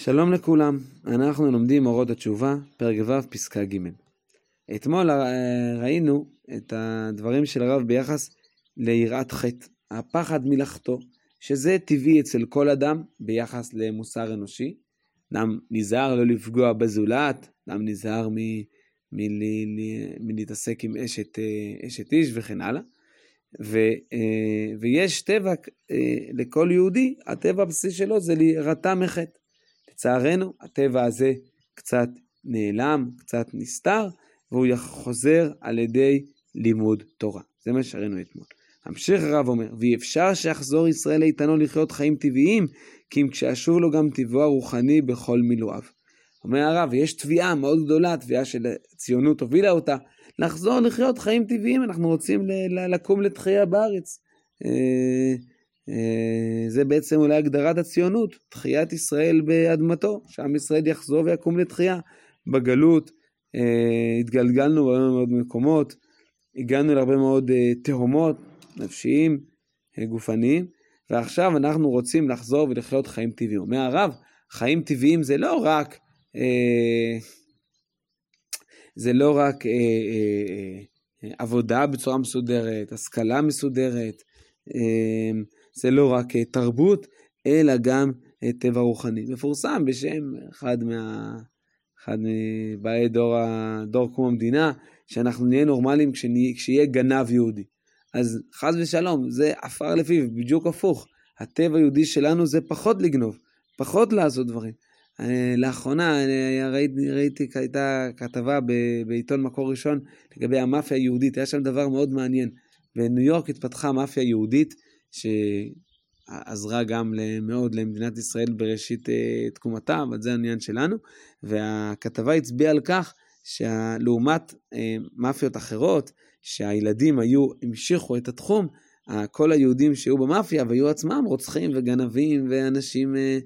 שלום לכולם, אנחנו לומדים אורות התשובה, פרק ו', פסקה ג'. אתמול אה, ראינו את הדברים של הרב ביחס ליראת חטא, הפחד מלאכתו, שזה טבעי אצל כל אדם ביחס למוסר אנושי. אדם נזהר לא לפגוע בזולת, אדם נזהר מלהתעסק עם אשת, אה, אשת איש וכן הלאה. ו, אה, ויש טבע לכל יהודי, הטבע הבסיסי שלו זה להירתע מחטא. לצערנו, הטבע הזה קצת נעלם, קצת נסתר, והוא חוזר על ידי לימוד תורה. זה מה שראינו אתמול. ממשיך הרב אומר, ואי אפשר שיחזור ישראל איתנו לחיות חיים טבעיים, כי אם כשישוב לו גם טבעו הרוחני בכל מילואיו. אומר הרב, יש תביעה מאוד גדולה, תביעה של הציונות הובילה אותה, לחזור לחיות חיים טבעיים, אנחנו רוצים לקום לתחייה בארץ. אה, זה בעצם אולי הגדרת הציונות, תחיית ישראל באדמתו, שעם ישראל יחזור ויקום לתחייה. בגלות אה, התגלגלנו בהרבה מאוד מקומות, הגענו להרבה מאוד אה, תהומות נפשיים, גופניים, ועכשיו אנחנו רוצים לחזור ולחיות חיים טבעיים. אומר הרב, חיים טבעיים זה לא רק, זה לא רק עבודה בצורה מסודרת, השכלה מסודרת, זה לא רק אה, תרבות, אלא גם אה, טבע רוחני. מפורסם בשם אחד, מה, אחד מבאי דור, דור קום המדינה, שאנחנו נהיה נורמליים כשנה, כשיהיה גנב יהודי. אז חס ושלום, זה עפר לפיו, בדיוק הפוך. הטבע היהודי שלנו זה פחות לגנוב, פחות לעשות דברים. אני, לאחרונה אני ראיתי, ראיתי, הייתה כתבה בעיתון מקור ראשון לגבי המאפיה היהודית, היה שם דבר מאוד מעניין. בניו יורק התפתחה מאפיה יהודית, שעזרה גם מאוד למדינת ישראל בראשית אה, תקומתה, אבל זה העניין שלנו. והכתבה הצביעה על כך שלעומת אה, מאפיות אחרות, שהילדים היו, המשיכו את התחום, כל היהודים שהיו במאפיה והיו עצמם רוצחים וגנבים ואנשים אה,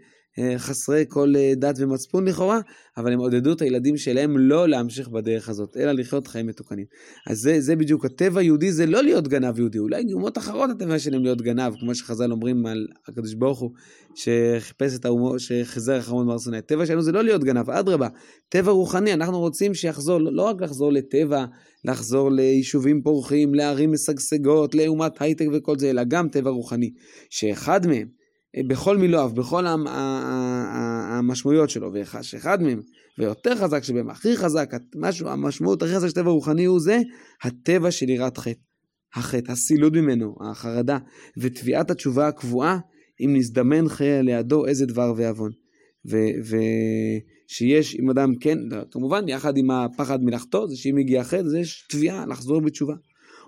חסרי כל אה, דת ומצפון לכאורה, אבל הם עודדו את הילדים שלהם לא להמשיך בדרך הזאת, אלא לחיות חיים מתוקנים. אז זה, זה בדיוק, הטבע היהודי זה לא להיות גנב יהודי, אולי אומות אחרות הטבע שלהם להיות גנב, כמו שחז"ל אומרים על הקדוש ברוך הוא, שחיפש את האומות, שחיזר אחרון מהר סיני. הטבע שלנו זה לא להיות גנב, אדרבה, טבע רוחני, אנחנו רוצים שיחזור, לא רק לחזור לטבע, לחזור ליישובים פורחים, לערים משגשגות, לאומת הייטק וכל זה, אלא גם טבע רוחני, שאחד מהם, בכל מילואיו, בכל המשמעויות שלו, שאחד מהם, ויותר חזק שבהם, הכי חזק, משהו, המשמעות הכי חזק של טבע רוחני הוא זה, הטבע של יראת חטא. החטא, הסילוד ממנו, החרדה, ותביעת התשובה הקבועה, אם נזדמן חיי לידו איזה דבר ועוון. ושיש אם אדם כן, כמובן יחד עם הפחד מלאכתו, זה שאם הגיע חטא, זה יש תביעה לחזור בתשובה.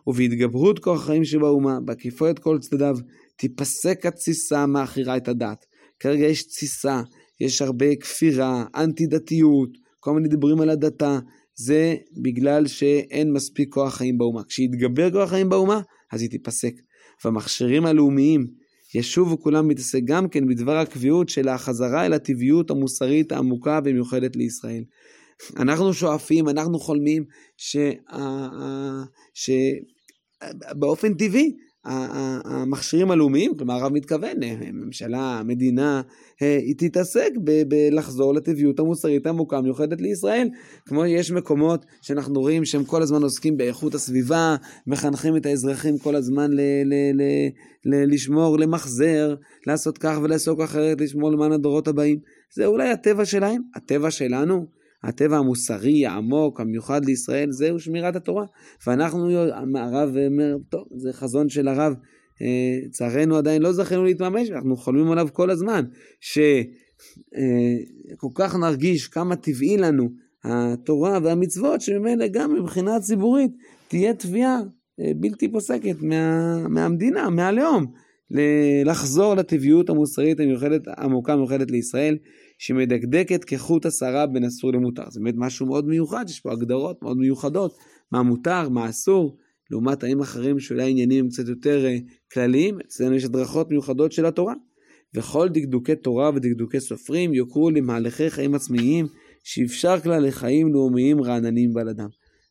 ובהתגברות כוח החיים שבאומה, בהקיפו את כל צדדיו, תיפסק התסיסה מאכירה את הדת. כרגע יש תסיסה, יש הרבה כפירה, אנטי דתיות, כל מיני דיבורים על הדתה, זה בגלל שאין מספיק כוח חיים באומה. כשיתגבר כוח חיים באומה, אז היא תיפסק. והמכשירים הלאומיים ישובו כולם להתעסק גם כן בדבר הקביעות של החזרה אל הטבעיות המוסרית העמוקה והמיוחדת לישראל. אנחנו שואפים, אנחנו חולמים שבאופן טבעי המכשירים הלאומיים, כלומר הרב מתכוון, אה, ממשלה, מדינה, אה, היא תתעסק בלחזור לטבעיות המוסרית העמוקה המיוחדת לישראל. כמו יש מקומות שאנחנו רואים שהם כל הזמן עוסקים באיכות הסביבה, מחנכים את האזרחים כל הזמן ל- ל- ל- ל- לשמור, למחזר, לעשות כך ולעסוק אחרת, לשמור למען הדורות הבאים. זה אולי הטבע שלהם, הטבע שלנו. הטבע המוסרי, העמוק, המיוחד לישראל, זהו שמירת התורה. ואנחנו, הרב אומר, טוב, זה חזון של הרב, לצערנו עדיין לא זכינו להתממש, אנחנו חולמים עליו כל הזמן, שכל אה, כך נרגיש כמה טבעי לנו התורה והמצוות, שממילא גם מבחינה ציבורית תהיה תביעה אה, בלתי פוסקת מה, מהמדינה, מהלאום, לחזור לטבעיות המוסרית המיוחדת, העמוקה המיוחדת לישראל. שמדקדקת כחוט השערה בין אסור למותר. זה באמת משהו מאוד מיוחד, יש פה הגדרות מאוד מיוחדות, מה מותר, מה אסור, לעומת תאים אחרים שאולי עניינים הם קצת יותר אה, כלליים, אצלנו יש הדרכות מיוחדות של התורה. וכל דקדוקי תורה ודקדוקי סופרים יוכרו למהלכי חיים עצמיים, שאפשר כלל לחיים לאומיים רעננים בעל אדם.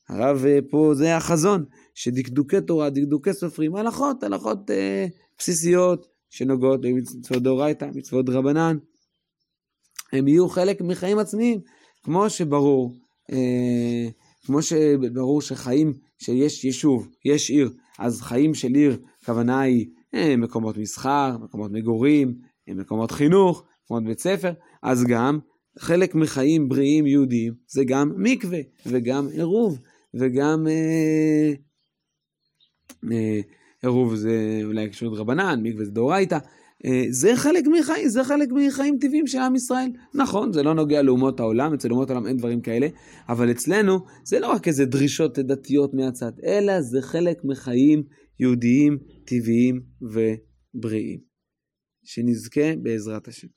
הרב אה, פה זה החזון, שדקדוקי תורה, דקדוקי סופרים, הלכות, הלכות אה, בסיסיות שנוגעות למצוות דאורייתא, מצוות רבנן, הם יהיו חלק מחיים עצמיים, כמו שברור, אה, כמו שברור שחיים, שיש יישוב, יש עיר, אז חיים של עיר, הכוונה היא אה, מקומות מסחר, מקומות מגורים, אה, מקומות חינוך, מקומות בית ספר, אז גם חלק מחיים בריאים יהודיים זה גם מקווה וגם עירוב וגם אה, אה, עירוב זה אולי קשור רבנן, מקווה זה דאורייתא. אה, זה חלק מחיים, זה חלק מחיים טבעיים של עם ישראל. נכון, זה לא נוגע לאומות העולם, אצל אומות העולם אין דברים כאלה, אבל אצלנו זה לא רק איזה דרישות דתיות מהצד, אלא זה חלק מחיים יהודיים, טבעיים ובריאים. שנזכה בעזרת השם.